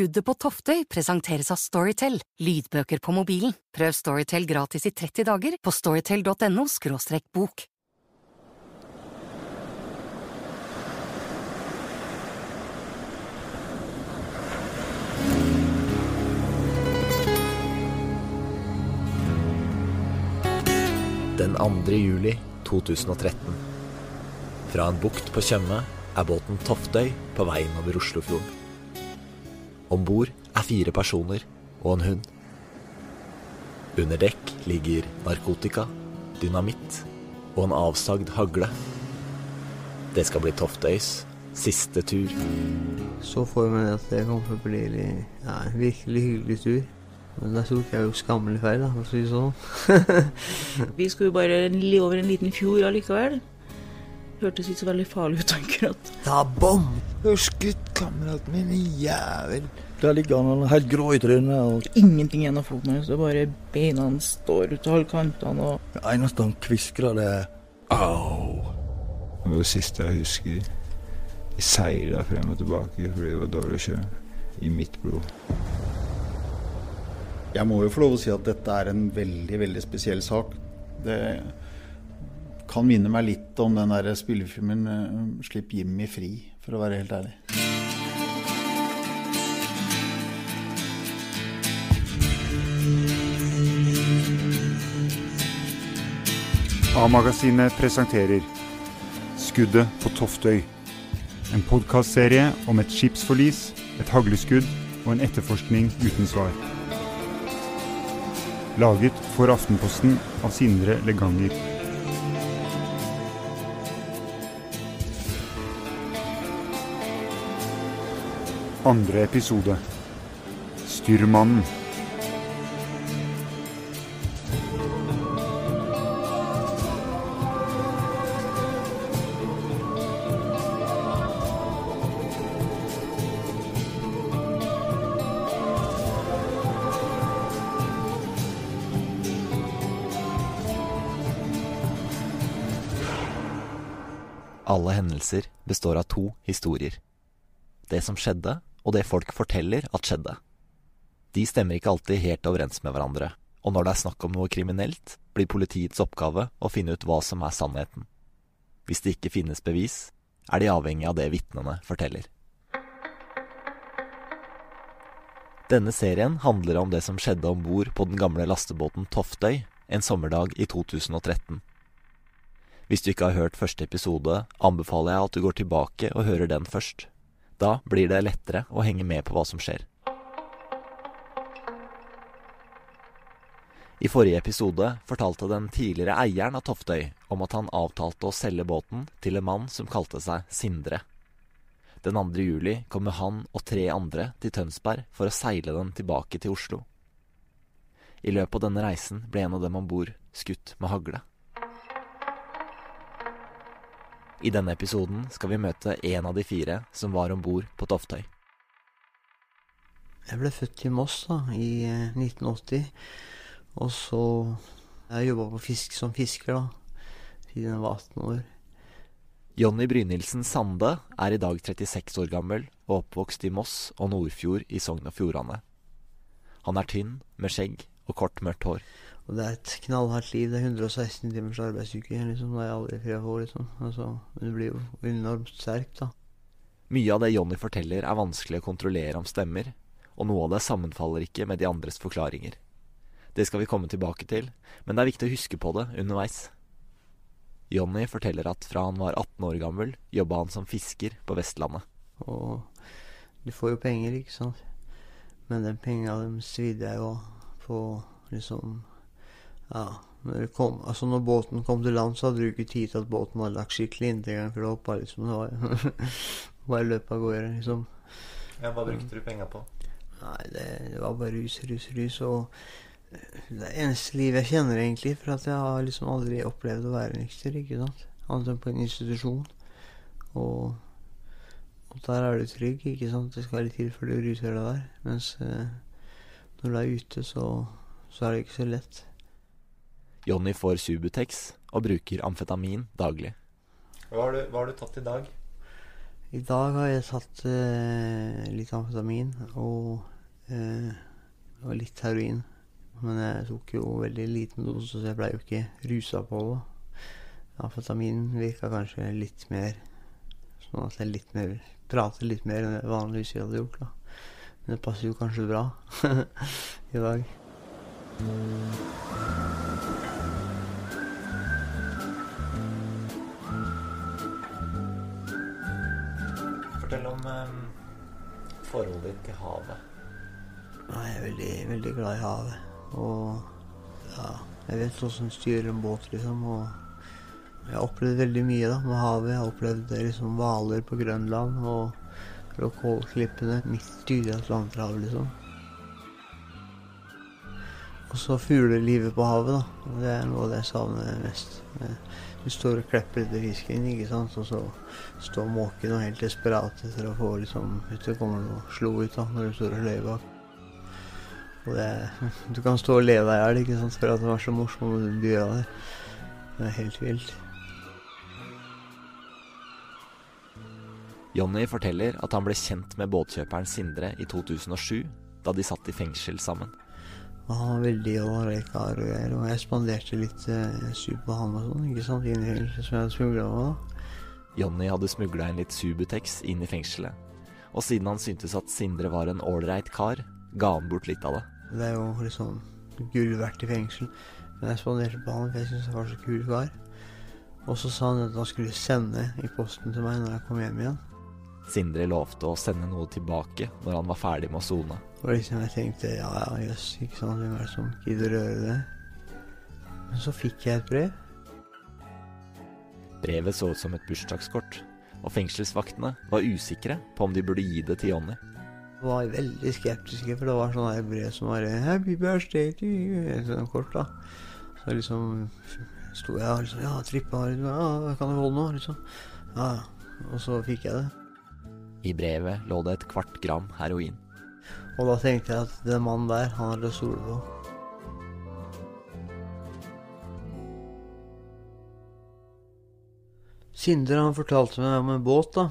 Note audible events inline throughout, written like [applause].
Skuddet på Toftøy presenteres av Storytel, lydbøker på mobilen. Prøv Storytel gratis i 30 dager på storytel.no – bok. Den 2. juli 2013. Fra en bukt på Tjøme er båten Toftøy på vei over Oslofjorden. Om bord er fire personer og en hund. Under dekk ligger narkotika, dynamitt og en avsagd hagle. Det skal bli Toftøys siste tur. Så får vi at det kommer til å bli ja, en virkelig hyggelig tur. Men da tok jeg jo skammelig feil, da, for å si det sånn. [laughs] Vi skulle jo bare over en liten fjord allikevel. Hørtes ikke så veldig farlig ut akkurat. Da bom! Du har skutt kameraten min, jævel. Der ligger han helt grå i trynet. Og... Ingenting igjen av foten hans. Det er bare beina hans står ut av alle kantene. Og... Det eneste han kviskrer, det er au. Det var det siste jeg husker. Jeg seila frem og tilbake fordi det var dårlig å kjøre. I mitt blod. Jeg må jo få lov å si at dette er en veldig, veldig spesiell sak. Det kan minne meg litt om den der spillefilmen uh, 'Slipp Jimmy fri', for å være helt ærlig. A-magasinet presenterer 'Skuddet på Toftøy'. En podkastserie om et skipsforlis, et hagleskudd og en etterforskning uten svar. Laget for Aftenposten av Sindre Leganger. Andre episode. Styrmannen. Alle hendelser består av to historier. Det som skjedde, og det folk forteller at skjedde. De stemmer ikke alltid helt overens med hverandre, og når det er snakk om noe kriminelt, blir politiets oppgave å finne ut hva som er sannheten. Hvis det ikke finnes bevis, er de avhengig av det vitnene forteller. Denne serien handler om det som skjedde om bord på den gamle lastebåten Toftøy en sommerdag i 2013. Hvis du ikke har hørt første episode, anbefaler jeg at du går tilbake og hører den først. Da blir det lettere å henge med på hva som skjer. I forrige episode fortalte den tidligere eieren av Toftøy om at han avtalte å selge båten til en mann som kalte seg Sindre. Den 2. juli kommer han og tre andre til Tønsberg for å seile den tilbake til Oslo. I løpet av denne reisen ble en av dem om bord skutt med hagle. I denne episoden skal vi møte en av de fire som var om bord på Toftøy. Jeg ble født i Moss da, i 1980. Og så Jeg jobba fisk, som fisker da, siden jeg var 18 år. Jonny Brynildsen Sande er i dag 36 år gammel og oppvokst i Moss og Nordfjord i Sogn og Fjordane. Han er tynn, med skjegg og kort, mørkt hår. Og det er et knallhardt liv. Det er 116 timers arbeidsuke. Liksom. Det er aldri fri få, liksom. Altså, det blir jo enormt sterkt, da. Mye av det Jonny forteller er vanskelig å kontrollere om stemmer, og noe av det sammenfaller ikke med de andres forklaringer. Det skal vi komme tilbake til, men det er viktig å huske på det underveis. Jonny forteller at fra han var 18 år gammel, jobba han som fisker på Vestlandet. Og du får jo penger, ikke sant. Men den penga dem svidde jeg jo på liksom Ja. Når, kom, altså når båten kom til land, så hadde du ikke tid til at båten var lagt skikkelig inntil engang, for det hoppa liksom Det var [laughs] bare løp av gårde, liksom. Ja, Hva brukte du penga på? Nei, det, det var bare rus, rus, rus. Og det eneste livet jeg kjenner, egentlig. For at jeg har liksom aldri opplevd å være nykter, ikke sant. Annet enn på en institusjon. Og, og der er du trygg, ikke sant. Det skal litt til før du ruser deg der. Mens eh, når du er ute, så, så er det ikke så lett. Jonny får Subutex og bruker amfetamin daglig. Hva har, du, hva har du tatt i dag? I dag har jeg tatt eh, litt amfetamin og, eh, og litt heroin. Men jeg tok jo veldig liten dose, så jeg blei jo ikke rusa på det. Amfetamin virka kanskje litt mer sånn at jeg litt mer, prater litt mer enn jeg vanligvis hadde gjort. da. Men det passer jo kanskje bra [laughs] i dag. Forholdet ditt til havet. Jeg er veldig, veldig glad i havet. Og ja, jeg vet hvordan styrer en båt, liksom. Og jeg har opplevd veldig mye da, med havet. Jeg har opplevd liksom hvaler på Grønland og Rockall-klippene midt i Atlanterhavet, liksom. Og så fuglelivet på havet, da. Det er noe av det jeg savner mest. Du står og klepper etter fisken, ikke sant, og så står måken og helt desperat etter å få liksom Vet det kommer noe slo ut da, når du står og løyer bak. Og det [laughs] Du kan stå og le deg i hjel, for at det var så morsomme de dyra der. Det er helt vilt. Jonny forteller at han ble kjent med båtkjøperen Sindre i 2007, da de satt i fengsel sammen. Og han var veldig ålreit kar og jeg, og jeg spanderte litt eh, sub på han og sånn, ikke sant, inn i fengselet som jeg hadde smugla med. Jonny hadde smugla inn litt Subutex inn i fengselet, og siden han syntes at Sindre var en ålreit kar, ga han bort litt av det. Det er jo liksom gull verdt i fengsel. Men jeg spanderte på han, for jeg syntes han var så kul kar. Og så sa han at han skulle sende i posten til meg når jeg kom hjem igjen. Sindre lovte å sende noe tilbake når han var ferdig med å sone. Og liksom jeg tenkte ja ja, jøss, ikke sant, hvem er det som gidder å gjøre det? Men så fikk jeg et brev. Brevet så ut som et bursdagskort, og fengselsvaktene var usikre på om de burde gi det til Jonny. Var veldig skeptiske, for det var sånn her brev som var 'Happy birthday to you', et sånt kort, da. Så liksom sto jeg og liksom Ja, trippa Ja, kan du holde nå? Liksom. Ja, ja. Og så fikk jeg det. I brevet lå det et kvart gram heroin. Og da tenkte jeg at den mannen der, han er til å stole på. Sindre han fortalte meg om en båt, da.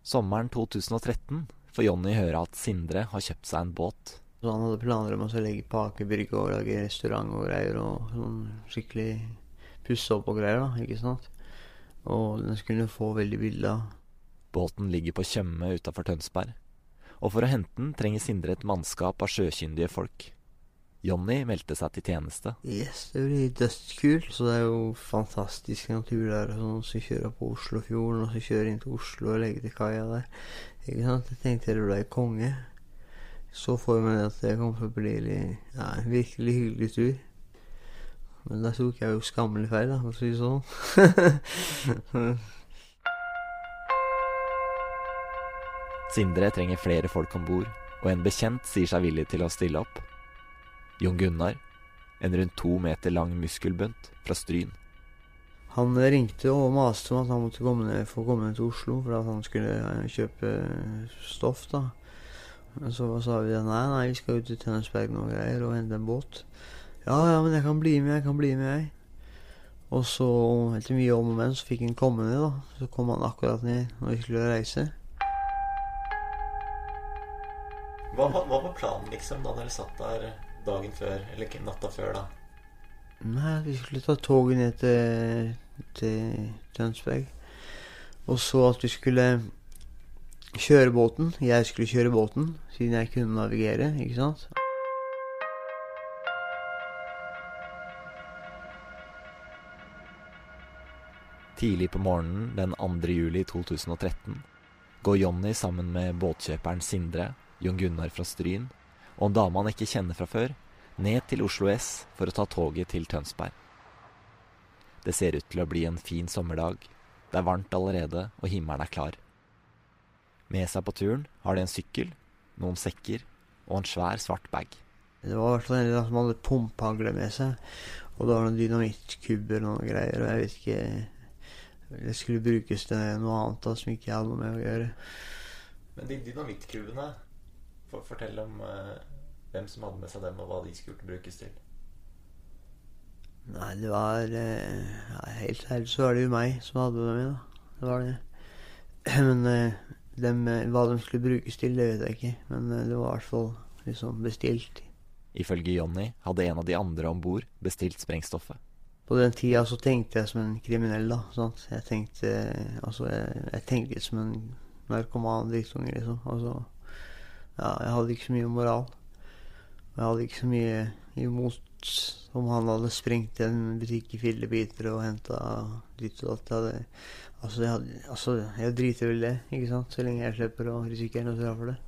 Sommeren 2013 får Jonny høre at Sindre har kjøpt seg en båt. Så han hadde planer om å legge på Aker Brygge og lage restaurant og greier. Og sånn skikkelig pusse opp og greier, da. Ikke sant? Og den skulle få veldig bilder. Båten ligger på Tjøme utafor Tønsberg, og for å hente den trenger Sindre et mannskap av sjøkyndige folk. Jonny meldte seg til tjeneste. Yes, det blir dødskult. Så det er jo fantastisk natur der. Sånn som kjører på Oslofjorden, og så kjører inn til Oslo og legger til kaia der. Ikke sant? Jeg tenkte det ble konge. Så for meg at det kom til å bli ja, en virkelig hyggelig tur. Men da tok jeg jo skammelig feil, da, for å si det sånn. [laughs] Sindre trenger flere folk om bord, og en bekjent sier seg villig til å stille opp. Jon Gunnar, en rundt to meter lang muskelbunt fra Stryn. Han ringte og maste om at han måtte komme ned, få komme ned til Oslo for at han skulle eh, kjøpe stoff. da. Så sa vi nei, nei, vi skal ut til Tønsberg og greier og hente en båt. Ja, ja, men jeg kan bli med, jeg kan bli med, jeg. Og så, etter mye om og men, så fikk han komme ned, da. Så kom han akkurat ned når vi skulle reise. Hva, hva var planen, liksom, da dere satt der dagen før, eller ikke natta før, da? Nei, vi skulle ta toget ned til, til Tønsberg. Og så at vi skulle kjøre båten. Jeg skulle kjøre båten, siden jeg kunne navigere, ikke sant. Tidlig på morgenen den 2. juli 2013 går Jonny sammen med båtkjøperen Sindre, Jon Gunnar fra Stryn, og en dame han ikke kjenner fra før, ned til Oslo S for å ta toget til Tønsberg. Det ser ut til å bli en fin sommerdag. Det er varmt allerede, og himmelen er klar. Med seg på turen har de en sykkel, noen sekker og en svær, svart bag. Det var i hvert fall en som hadde pumphagle med seg. Og det var noen dynamittkubber og noen greier. Og jeg vet ikke Det skulle brukes til noe annet da, som ikke jeg hadde noe med å gjøre. Men de dynamittkubene for, Fortell om eh, hvem som hadde med seg dem, og hva de skulle brukes til. Nei, det var eh, Helt ærlig så var det jo meg som hadde dem med, da. Det var det. [clears throat] Men eh, dem, eh, hva de skulle brukes til, det vet jeg ikke. Men eh, det var i hvert fall liksom bestilt. Ifølge Jonny hadde en av de andre om bord bestilt sprengstoffet. På den tida så tenkte jeg som en kriminell, da. Sant? Jeg tenkte eh, Altså, jeg, jeg tenkte som en narkoman drittunge, liksom. Altså Ja, jeg hadde ikke så mye moral. Og jeg hadde ikke så mye imot om han hadde sprengt en butikk i fillebiter og henta ditt og datt. Altså, jeg, hadde, altså, jeg driter vel det, ikke sant? Så lenge jeg slipper å risikere noe straff for det.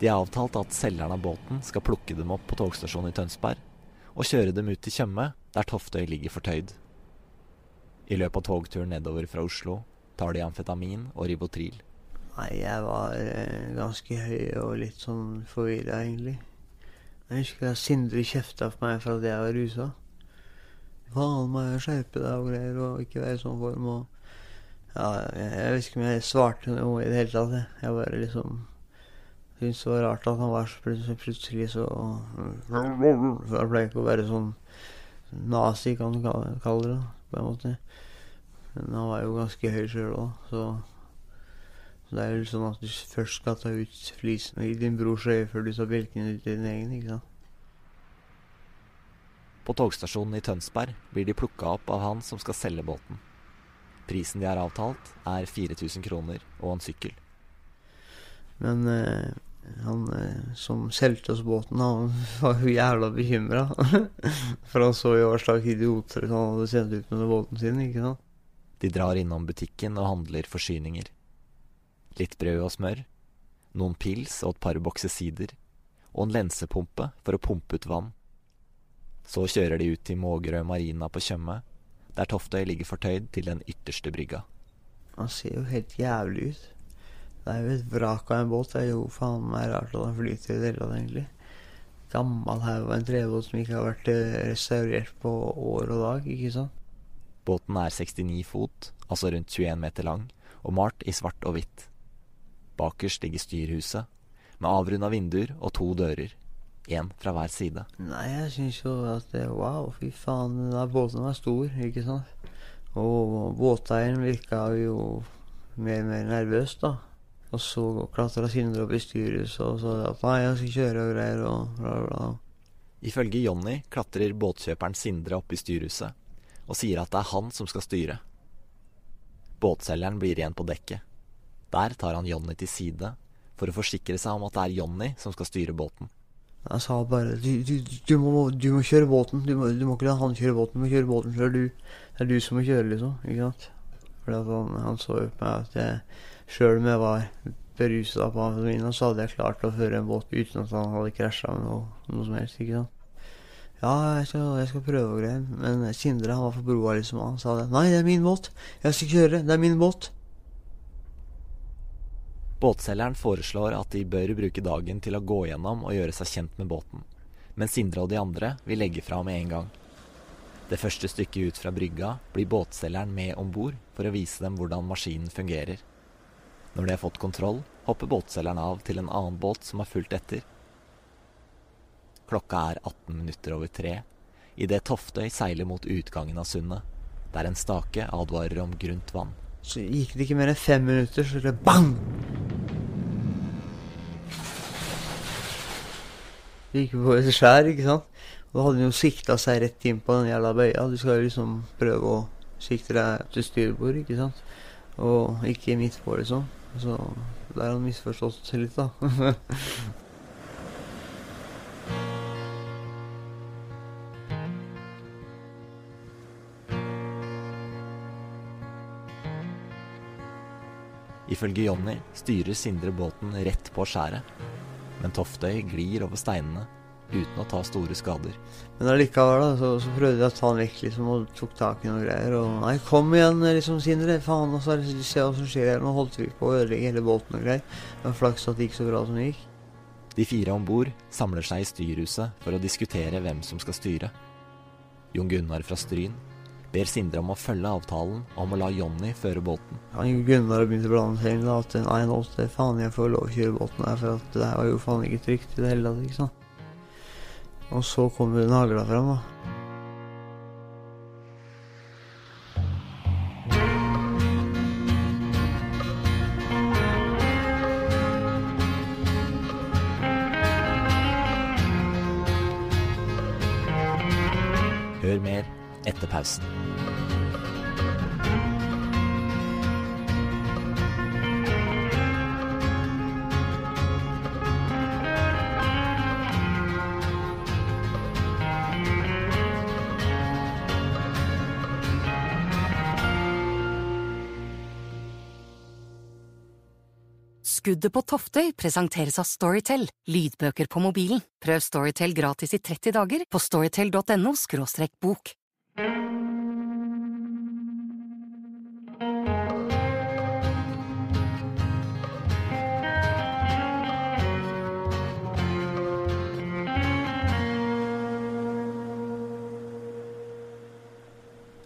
De har avtalt at selgeren av båten skal plukke dem opp på togstasjonen i Tønsberg og kjøre dem ut til Tjøme, der Toftøy ligger fortøyd. I løpet av togturen nedover fra Oslo tar de amfetamin og Ribotril. Nei, jeg var eh, ganske høy og litt sånn forvirra, egentlig. Jeg husker at Sindre kjefta på meg for at jeg var rusa. Faen, må jeg skjerpe deg og greier, og ikke være i sånn form og Ja, jeg, jeg vet ikke om jeg svarte noe i det hele tatt, jeg. Jeg bare liksom syntes det var rart at han var så plutselig, plutselig så jeg pleier ikke å være sånn nazi, kan du kalle det, på en måte. Men han var jo ganske høy sjøl òg, så det er jo sånn at du først skal ta ut flisen i din brors øye før du tar bjelken ut i din egen, ikke sant. På togstasjonen i Tønsberg blir de plukka opp av han som skal selge båten. Prisen de har avtalt, er 4000 kroner og en sykkel. Men eh, han eh, som solgte oss båten, han [laughs] var jo jævla bekymra. [laughs] For han så jo hva slags idioter han hadde sendt ut med båten sin, ikke sant. De drar innom butikken og handler forsyninger. Litt brød og smør, noen pils og et par bokser sider, og en lensepumpe for å pumpe ut vann. Så kjører de ut til Mågerø marina på Tjøme, der Toftøy ligger fortøyd til den ytterste brygga. Han ser jo helt jævlig ut. Det er jo et vrak av en båt. Det er jo faen meg rart at han flyter i det hele tatt, egentlig. Gammel haug av en trebåt som ikke har vært eh, restaurert på år og dag, ikke sant. Båten er 69 fot, altså rundt 21 meter lang, og malt i svart og hvitt. Bakerst ligger styrhuset, med avrunda vinduer og to dører, én fra hver side. Nei, jeg syns jo at det, Wow, fy faen, den der båten var stor, ikke sant? Og båteieren virka jo mer og mer nervøs, da. Og så klatra Sindre opp i styrhuset og sa at nei, jeg skal kjøre og greier og bla, bla. Ifølge Jonny klatrer båtkjøperen Sindre opp i styrhuset og sier at det er han som skal styre. Båtselgeren blir igjen på dekket. Der tar han Jonny til side for å forsikre seg om at det er Jonny som skal styre båten. Jeg sa bare du, du, du, må, du må kjøre båten. Du må, du må ikke la han kjøre båten. Du må kjøre båten før du Det er du som må kjøre, liksom. Ikke sant? Han, han så jo på meg at jeg sjøl om jeg var berusa på amfetamin, så hadde jeg klart å føre en båt uten at han hadde krasja med noe, noe som helst. ikke sant? Ja, jeg skal, jeg skal prøve og greier. Men Sindre han var for broa, liksom. Han sa det. Nei, det er min båt. Jeg skal kjøre. Det er min båt. Båtselgeren foreslår at de bør bruke dagen til å gå gjennom og gjøre seg kjent med båten, men Sindre og de andre vil legge fra med en gang. Det første stykket ut fra brygga blir båtselgeren med om bord for å vise dem hvordan maskinen fungerer. Når de har fått kontroll, hopper båtselgeren av til en annen båt som har fulgt etter. Klokka er 18 minutter over tre idet Toftøy seiler mot utgangen av sundet, der en stake advarer om grunt vann. Så gikk det ikke mer enn fem minutter, så det bang! Det gikk på et skjær, ikke sant? Og da hadde han jo sikta seg rett inn på den jævla bøya. Du skal jo liksom prøve å sikte deg til styrbord, ikke sant? Og ikke midt på, liksom. Så der har han misforstått litt, da. [laughs] Ifølge Jonny styrer Sindre båten rett på skjæret, men Toftøy glir over steinene uten å ta store skader. Men allikevel, da, så, så prøvde jeg å ta han vekk, liksom, og tok tak i noen greier. Og nei, kom igjen, liksom, Sindre. Faen, og så se hva som skjer her. Nå holdt vi på å ødelegge hele båten og greier. Det var flaks at det gikk så bra som det gikk. De fire om bord samler seg i styrhuset for å diskutere hvem som skal styre. Jon Gunnar fra Stryn ber Sindre om å følge avtalen om å la Jonny føre båten. Jon Gunnar begynte å blande seg inn at nei, nå faen jeg får lov å kjøre båten her, for at det her var jo faen ikke trygt i det hele tatt, ikke sant. Og så kommer nagla fram, da. Hør mer etter pausen. Skuddet på Toftøy presenteres av Storytel, lydbøker på mobilen. Prøv Storytel gratis i 30 dager på storytel.no – bok.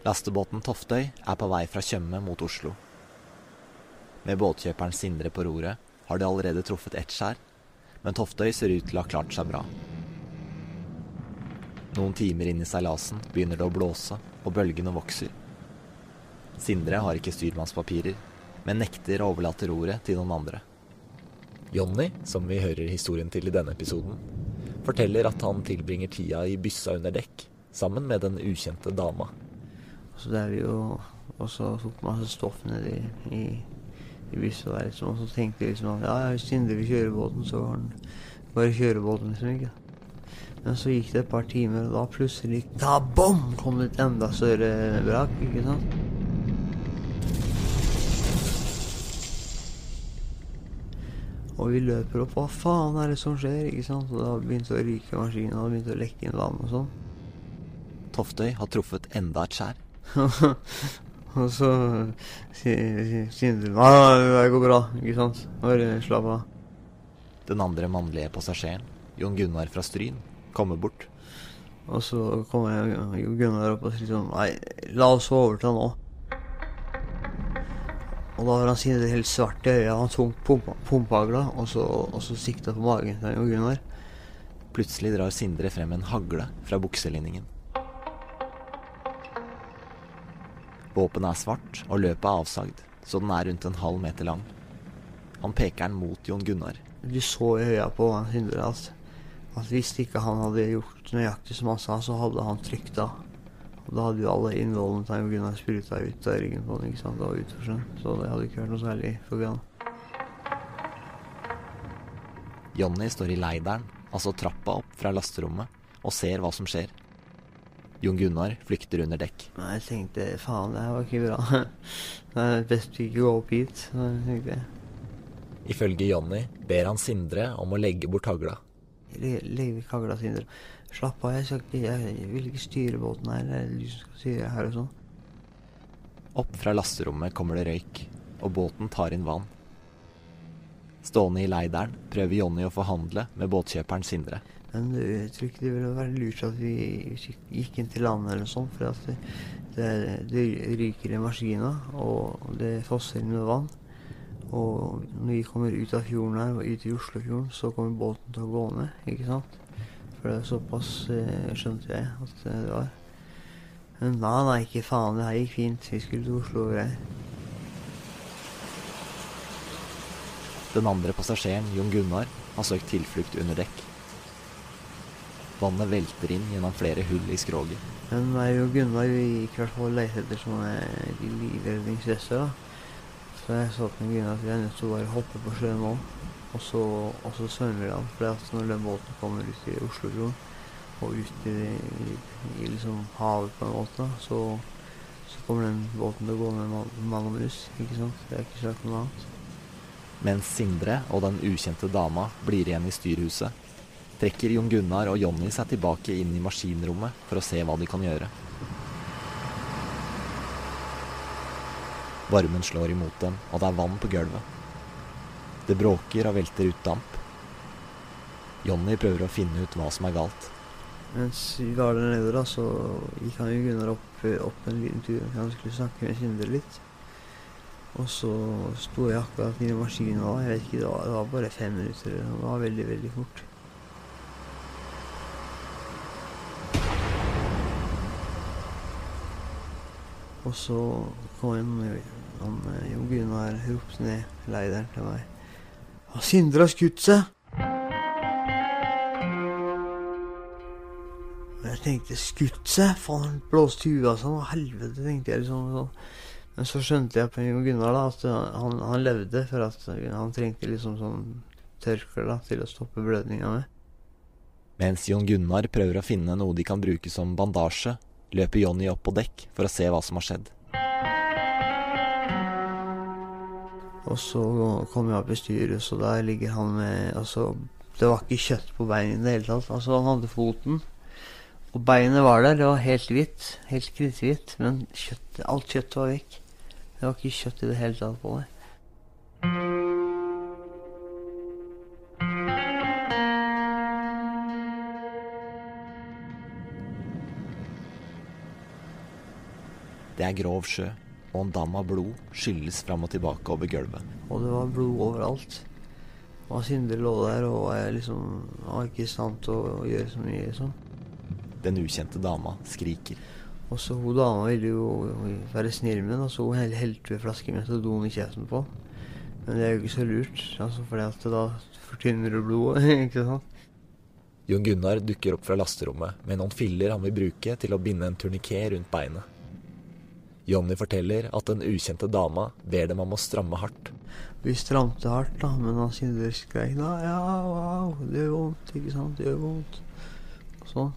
Lastebåten Toftøy er på vei fra Tjøme mot Oslo. Med båtkjøperen Sindre på roret har de allerede truffet ett skjær, men Toftøy ser ut til å ha klart seg bra. Noen timer inn i seilasen begynner det å blåse, og bølgene vokser. Sindre har ikke styrmannspapirer, men nekter å overlate roret til noen andre. Jonny, som vi hører historien til i denne episoden, forteller at han tilbringer tida i byssa under dekk, sammen med den ukjente dama. Så det er vi jo også tok masse stoff ned i, i, i byssa der, liksom. Og så tenkte jeg liksom at ja, hvis Sindre vil kjøre båten, så var han bare kjøre båten, liksom. ikke Men så gikk det et par timer, og da plutselig da bom, kom det et enda større brak, ikke sant. Og vi løper opp. Hva faen er det som skjer? ikke sant? Og da begynte å ryke maskinen, og det begynte å lekke inn vann og sånn. Toftøy har truffet enda et skjær. [laughs] og så sier Sindre Nei, det går bra, ikke sant? Bare slapp av. Den andre mannlige passasjeren, Jon Gunnar fra Stryn, kommer bort. Og så kommer Jon Gunnar opp og sier sånn Nei, la oss få overta nå. Og da har han Sindre helt svart i øya, han tok pumpehagla, og så, og så sikta på magen til Jon Gunnar. Plutselig drar Sindre frem en hagle fra bukselinningen. Våpenet er svart, og løpet er avsagd, så den er rundt en halv meter lang. Han peker den mot Jon Gunnar. Du så i øya på Sindre at, at hvis ikke han hadde gjort nøyaktig som han sa, så hadde han trykt av. Og da hadde jo alle innvollene til Jon Gunnar spruta ut av ryggen på han, ikke sant, og utover sånn. Så det hadde ikke vært noe særlig for han. Jonny står i leideren, altså trappa opp fra lasterommet, og ser hva som skjer. Jon Gunnar flykter under dekk. Nei, jeg tenkte faen, det her var ikke bra. [laughs] Det er best vi ikke går opp hit. Jeg Ifølge Jonny ber han Sindre om å legge bort hagla. Le- Legg vekk hagla, Sindre. Slapp av, jeg, skal ikke, jeg vil ikke styre båten her. Det er du som skal styre her og sånn. Opp fra lasterommet kommer det røyk, og båten tar inn vann. Stående i leideren prøver Jonny å forhandle med båtkjøperen Sindre. Men jeg tror ikke det ville være lurt at vi gikk inn til landet eller sånt, for det, det, det ryker i maskina, og det fosser inn med vann. Og når vi kommer ut av fjorden her, og ut i Oslofjorden, så kommer båten til å gå ned, ikke sant? For det er såpass eh, skjønte jeg at det var. Men nei, nei, ikke faen, det her gikk fint. Vi skulle til Oslo og greier. Den andre passasjeren, Jon Gunnar, har søkt tilflukt under dekk. Vannet velter inn gjennom flere hull i skroget. Men meg og Gunnar vi gikk i hvert fall lette etter sånne livredningsvester. Så jeg sa til Gunnar at vi er nødt til å bare hoppe på sjøen nå. Og så, og så svømmer vi av. For at når den båten kommer ut i Oslofjorden, og ut i, i, i liksom havet på en måte, så, så kommer den båten til å gå med mann og mus. Ikke sant? Det er ikke sagt noe annet. Mens Sindre og den ukjente dama blir igjen i styrhuset, trekker Jon Gunnar og Jonny seg tilbake inn i maskinrommet for å se hva de kan gjøre. Varmen slår imot dem, og det er vann på gulvet. Det bråker og velter ut damp. Jonny prøver å finne ut hva som er galt. Mens vi var der nede, da, så gikk han jo Gunnar opp, opp en liten tur. Han skulle snakke med Sindre litt. Og så sto jeg akkurat inne i maskinen. Jeg vet ikke, det var, det var bare fem minutter. Det var veldig, veldig fort. Og så kom han, eh, Jon Gunnar ropte ned leideren til meg. «Ja, Sindre har skutt seg! Men jeg tenkte skutt seg, faen, han blåste huet av seg, hva helvete, tenkte jeg liksom. sånn. Men så skjønte jeg på Jon Gunnar da, at han, han levde, for at han trengte liksom sånn tørkle til å stoppe blødninga med. Mens Jon Gunnar prøver å finne noe de kan bruke som bandasje, løper Jonny opp på dekk for å se hva som har skjedd. Og så kom jeg opp i styret, så der ligger han med Altså, det var ikke kjøtt på beinet i det hele tatt. Altså, han hadde foten, og beinet var der. Det var helt hvitt. Helt kritthvitt. Men kjøtt, alt kjøttet var vekk. Det var ikke kjøtt i det hele tatt på det. Det er grov sjø, og en dam av blod skylles fram og tilbake over gulvet. Og det var blod overalt. Og Sindre lå der og jeg liksom var ikke i stand til å gjøre så mye. sånn. Den ukjente dama skriker. Og så hun dama ville jo være snill med den, og så hun hel- helte en flaske med metadon i kjeften på. Men det er jo ikke så lurt, altså fordi at da fortynner du blodet, [laughs] ikke sant. Jon Gunnar dukker opp fra lasterommet med noen filler han vil bruke til å binde en turniké rundt beinet. Jonny forteller at den ukjente dama ber dem om å stramme hardt. Vi stramte hardt, da, men han Sindre skrek da, ja, wow, det gjør vondt, ikke sant, det gjør vondt. Sånn.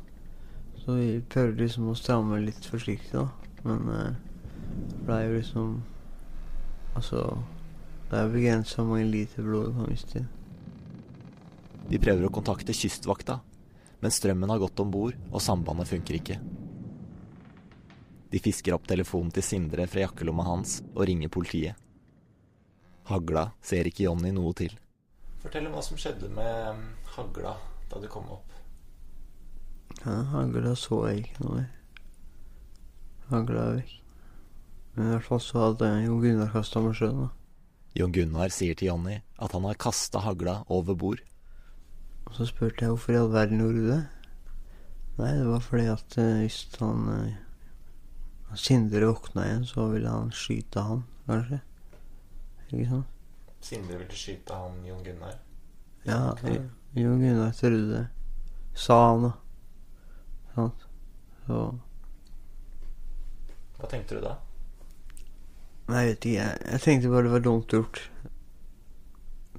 Så vi prøvde liksom å stramme litt forsiktig, da. Men eh, det ble jo liksom Altså, det er begrensa hvor mange liter blod du kan miste. De prøver å kontakte Kystvakta, men strømmen har gått om bord, og sambandet funker ikke. De fisker opp telefonen til Sindre fra jakkelomma hans og ringer politiet. Hagla ser ikke Jonny noe til. Fortell om hva som skjedde med hagla da du kom opp. Ja, hagla så jeg ikke noe. Hagla er vekk. Men i hvert fall så hadde Jon Gunnar kasta meg sjøen, da. Jon Gunnar sier til Jonny at han har kasta hagla over bord. Og så spurte jeg hvorfor i all verden gjorde du det? Nei, det var fordi at eh, hvis han eh, Sindre våkna igjen, så ville han skyte han, kanskje. Ikke sant? Sindre ville skyte han Jon Gunnar. Ja, Jon Jo Gunnar trodde det. Sa han, da. Sant? Så Hva tenkte du da? Nei, jeg vet ikke. Jeg, jeg tenkte bare det var dumt gjort.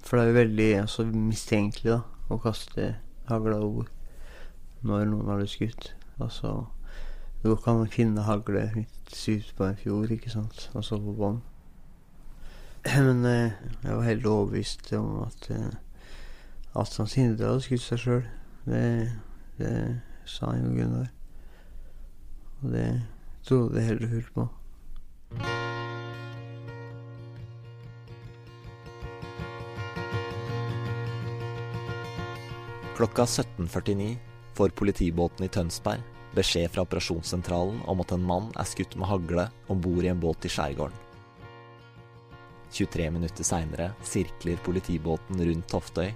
For det er jo veldig altså, mistenkelig, da, å kaste hagla over når noen har blitt skutt. Altså Du kan man finne hagle litt ut på en fjord, ikke sant, altså på bånn. Men eh, jeg var helt overbevist om at eh, at han Sindre hadde skutt seg sjøl. Det, det sa jo Gunnar. Og det trodde jeg heller fullt på. Klokka 17.49 får politibåten i Tønsberg beskjed fra operasjonssentralen om at en mann er skutt med hagle om bord i en båt i skjærgården. 23 minutter seinere sirkler politibåten rundt Toftøy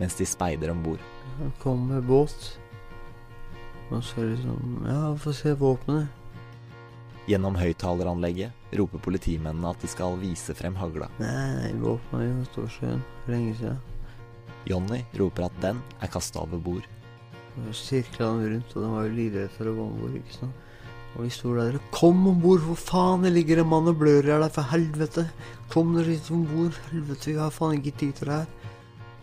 mens de speider om bord. Han kom med båt. Og så liksom Ja, få se våpenet. Gjennom høyttaleranlegget roper politimennene at de skal vise frem hagla. Nei, våpenet er jo Storsjøen for lenge siden. Jonny roper at den er kasta over bord. Sirkla han rundt, og den var jo livredd for å gå om bord. ikke sant? Og vi sto der og Kom om bord, hvor faen! Det ligger en mann og blør i deg, for helvete! Kom dere hit om bord! Helvete, vi har faen ikke tid til det her.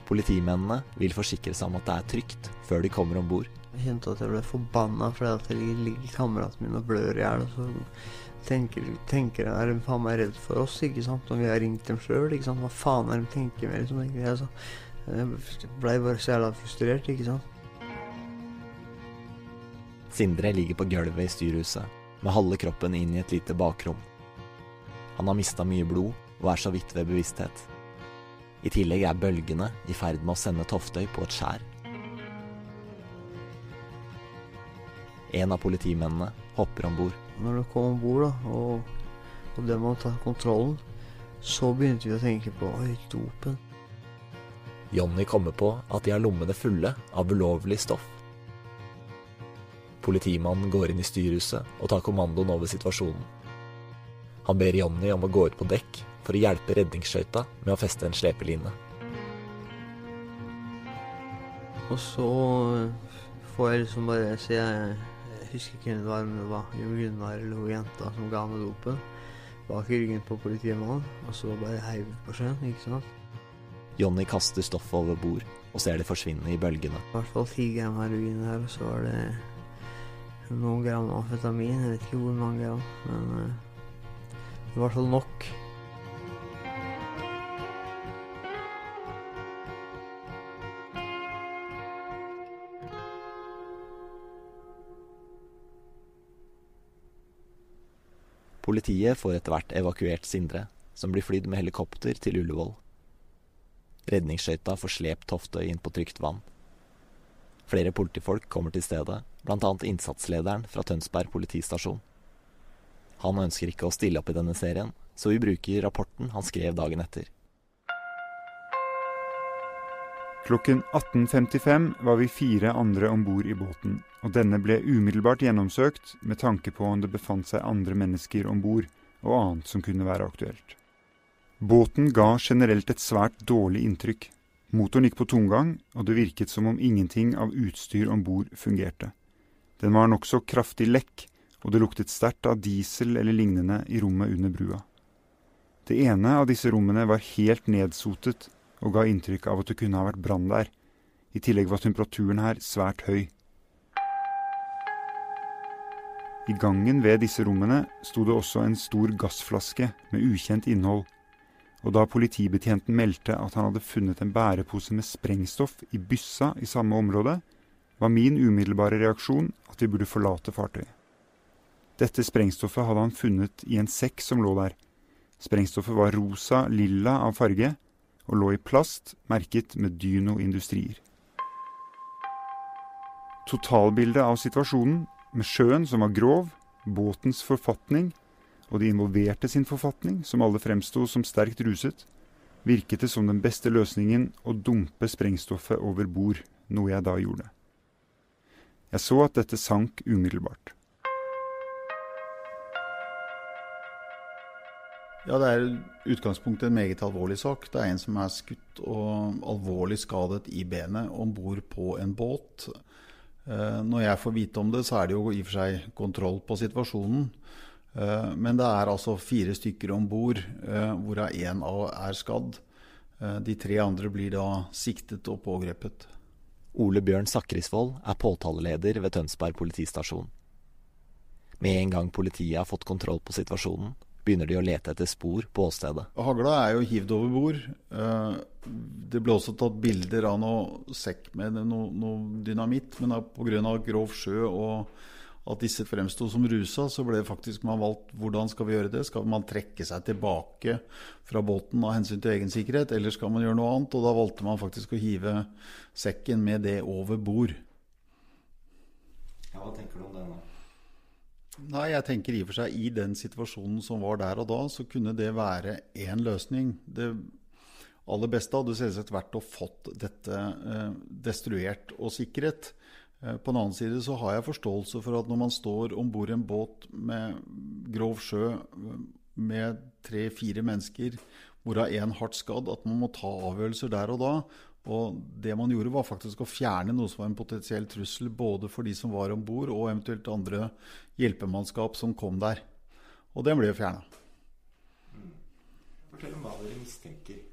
Politimennene vil forsikre seg om at det er trygt før de kommer om bord. Jeg kjente at jeg ble forbanna fordi at jeg ligger, kameraten min og blør i hjel. Og så tenker, tenker jeg er de faen meg redd for oss, ikke sant? Og vi har ringt dem sjøl, ikke sant? Hva faen er de tenker med, liksom? jeg. Jeg blei bare så jævla frustrert, ikke sant. Sindre ligger på gulvet i styrhuset, med halve kroppen inn i et lite bakrom. Han har mista mye blod og er så vidt ved bevissthet. I tillegg er bølgene i ferd med å sende Toftøy på et skjær. En av politimennene hopper om bord. Når det kom om bord, og, og det med å ta kontrollen, så begynte vi å tenke på Oi, dopen. Jonny kommer på at de har lommene fulle av ulovlig stoff. Politimannen går inn i styrhuset og tar kommandoen over situasjonen. Han ber Jonny om å gå ut på dekk for å hjelpe redningsskøyta med å feste en slepeline. Og så får jeg liksom bare se jeg, husker ikke hvem det var, men det var Jo Gunnar eller hun jenta som ga meg dopet. Bak ryggen på politimannen, og så bare heiv på sjøen, ikke sant. Jonny kaster stoffet over bord og ser det forsvinne i bølgene. I hvert fall ti gram heroin her, og så var det noen gram amfetamin. Jeg vet ikke hvor mange gram, men det var i hvert fall nok. Politiet får etter hvert evakuert Sindre, som blir flydd med helikopter til Ullevål. Redningsskøyta får slept Toftøy inn på trygt vann. Flere politifolk kommer til stedet, bl.a. innsatslederen fra Tønsberg politistasjon. Han ønsker ikke å stille opp i denne serien, så vi bruker rapporten han skrev dagen etter. Klokken 18.55 var vi fire andre om bord i båten, og denne ble umiddelbart gjennomsøkt med tanke på om det befant seg andre mennesker om bord, og annet som kunne være aktuelt. Båten ga generelt et svært dårlig inntrykk. Motoren gikk på tomgang, og det virket som om ingenting av utstyr om bord fungerte. Den var nokså kraftig lekk, og det luktet sterkt av diesel eller lignende i rommet under brua. Det ene av disse rommene var helt nedsotet og ga inntrykk av at det kunne ha vært brann der. I tillegg var temperaturen her svært høy. I gangen ved disse rommene sto det også en stor gassflaske med ukjent innhold, og da politibetjenten meldte at han hadde funnet en bærepose med sprengstoff i byssa i samme område, var min umiddelbare reaksjon at vi burde forlate fartøyet. Dette sprengstoffet hadde han funnet i en sekk som lå der. Sprengstoffet var rosa-lilla av farge og lå i plast merket med Dyno Industrier. Totalbildet av situasjonen, med sjøen som var grov, båtens forfatning og de involverte sin forfatning, som alle fremsto som sterkt ruset, virket det som den beste løsningen å dumpe sprengstoffet over bord, noe jeg da gjorde. Jeg så at dette sank umiddelbart. Ja, det er utgangspunktet en meget alvorlig sak. Det er en som er skutt og alvorlig skadet i benet om bord på en båt. Eh, når jeg får vite om det, så er det jo i og for seg kontroll på situasjonen. Eh, men det er altså fire stykker om bord, eh, hvorav én er skadd. De tre andre blir da siktet og pågrepet. Ole Bjørn Sakrisvold er påtaleleder ved Tønsberg politistasjon. Med en gang politiet har fått kontroll på situasjonen, begynner de å lete etter spor på åstedet. Hagla er jo hivd over bord. Det ble også tatt bilder av noe sekk med noe, noe dynamitt, men pga. grov sjø og at disse fremsto som rusa, så ble faktisk man valgt hvordan skal vi gjøre det. Skal man trekke seg tilbake fra båten av hensyn til egen sikkerhet, eller skal man gjøre noe annet? Og da valgte man faktisk å hive sekken med det over bord. Ja, Hva tenker du om det nå? Nei, jeg tenker i og for seg I den situasjonen som var der og da, så kunne det være én løsning. Det aller beste hadde selvsagt vært å fått dette eh, destruert og sikret. Eh, på den annen side så har jeg forståelse for at når man står om bord i en båt med grov sjø med tre-fire mennesker, hvorav én hardt skadd, at man må ta avgjørelser der og da. Og det man gjorde, var faktisk å fjerne noe som var en potensiell trussel både for de som var om bord, og eventuelt andre hjelpemannskap som kom der. Og den ble jo fjerna. Fortell om hva dere mistenker.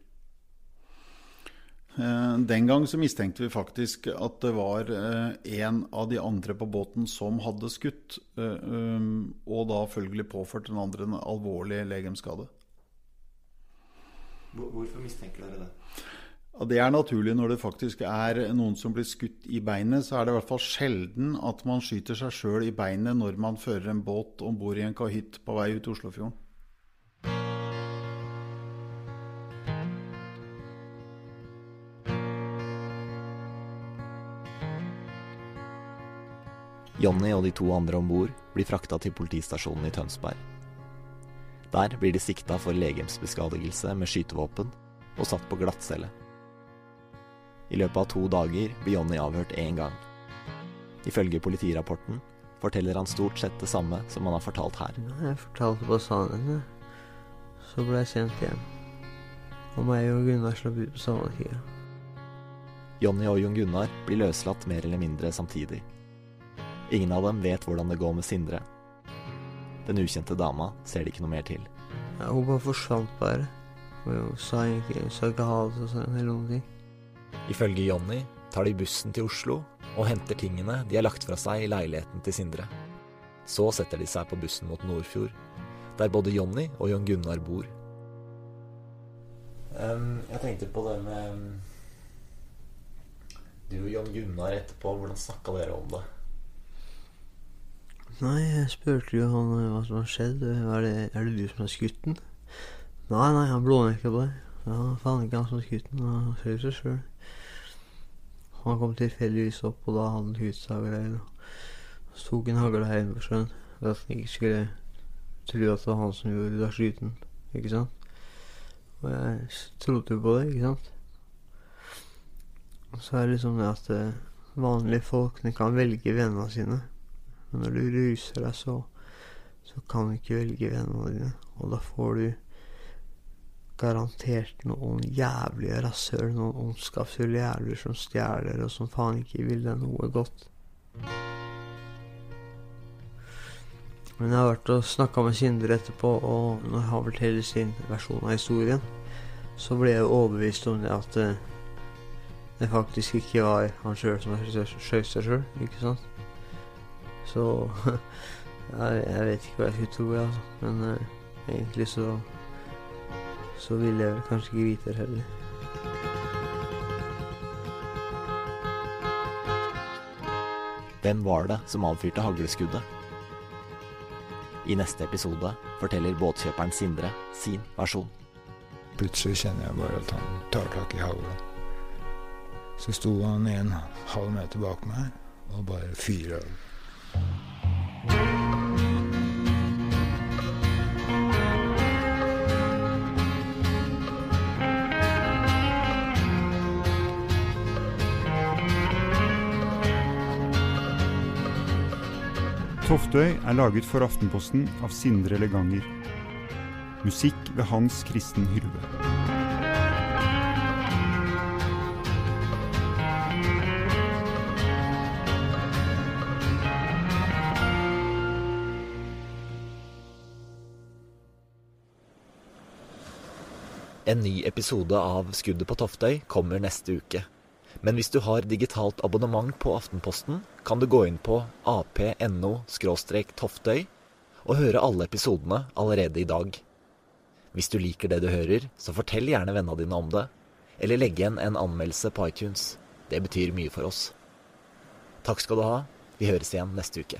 Den gang så mistenkte vi faktisk at det var en av de andre på båten som hadde skutt, og da følgelig påført den andre en alvorlig legemskade. Hvorfor mistenker dere det? Det er naturlig når det faktisk er noen som blir skutt i beinet. Så er det i hvert fall sjelden at man skyter seg sjøl i beinet når man fører en båt om bord i en kahytt på vei ut Oslofjorden. Jonny og de to andre om bord blir frakta til politistasjonen i Tønsberg. Der blir de sikta for legemsbeskadigelse med skytevåpen og satt på glattcelle. I løpet av to dager blir Jonny avhørt én gang. Ifølge politirapporten forteller han stort sett det samme som han har fortalt her. Jeg fortalte på sannheten, så ble jeg sendt hjem. Og meg og Gunnar slapp ut på samme tid. Jonny og Jon Gunnar blir løslatt mer eller mindre samtidig. Ingen av dem vet hvordan det går med Sindre. Den ukjente dama ser de ikke noe mer til. Ja, hun bare forsvant bare. Hun sa ikke, sa ikke ha det og sånn, eller noen ting. Ifølge Jonny tar de bussen til Oslo og henter tingene de har lagt fra seg i leiligheten til Sindre. Så setter de seg på bussen mot Nordfjord, der både Jonny og Jon Gunnar bor. jeg tenkte på det med Du og Jon Gunnar etterpå, hvordan snakka dere om det? Nei, jeg spurte jo han eh, hva som har skjedd. Er det, er det du som har skutt den? Nei, nei, han blånekta det. Ja, faen ikke han som skutt den. Han skjøt seg sjøl. Han kom tilfeldigvis opp, og da hadde han hudsager Så tok en hagla hjem på sjøen. For at han ikke skulle tro at det var han som gjorde det, skyte den. Ikke sant? Og jeg trodde jo på det, ikke sant? Og så er det liksom det at eh, vanlige folk kan velge vennene sine. Men når du ruser deg, så, så kan du ikke velge vennene dine. Og da får du garantert noen jævlige rasshøl, noen ondskapsfulle jævler som stjeler, og som faen ikke vil deg noe godt. Men jeg har vært og snakka med Sindre etterpå, og når han forteller sin versjon av historien, så ble jeg overbevist om det at det, faktisk ikke var han sjøl som skjøt seg sjøl, ikke sant? Så [laughs] jeg, jeg, vet ikke hva jeg skulle tro, altså. Men uh, egentlig så så ville jeg vel kanskje ikke vite det heller. Hvem var det som avfyrte haglskuddet? I neste episode forteller båtkjøperen Sindre sin versjon. Plutselig kjenner jeg bare at han tar tak i hagla. Så sto han en halv meter bak meg og bare fyrer av. Toftøy er laget for Aftenposten av Sindre Leganger. Musikk ved Hans Kristen Hyrve. En ny episode av Skuddet på Toftøy kommer neste uke. Men hvis du har digitalt abonnement på Aftenposten, kan du gå inn på ap.no-toftøy og høre alle episodene allerede i dag. Hvis du liker det du hører, så fortell gjerne vennene dine om det, eller legg igjen en anmeldelse på iTunes. Det betyr mye for oss. Takk skal du ha. Vi høres igjen neste uke.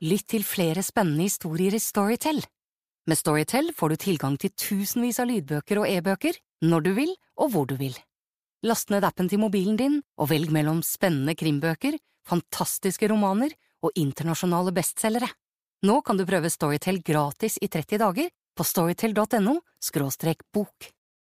Lytt til flere spennende historier i Storytel. Med Storytel får du tilgang til tusenvis av lydbøker og e-bøker når du vil og hvor du vil. Last ned appen til mobilen din og velg mellom spennende krimbøker, fantastiske romaner og internasjonale bestselgere. Nå kan du prøve Storytel gratis i 30 dager på storytel.no – bok.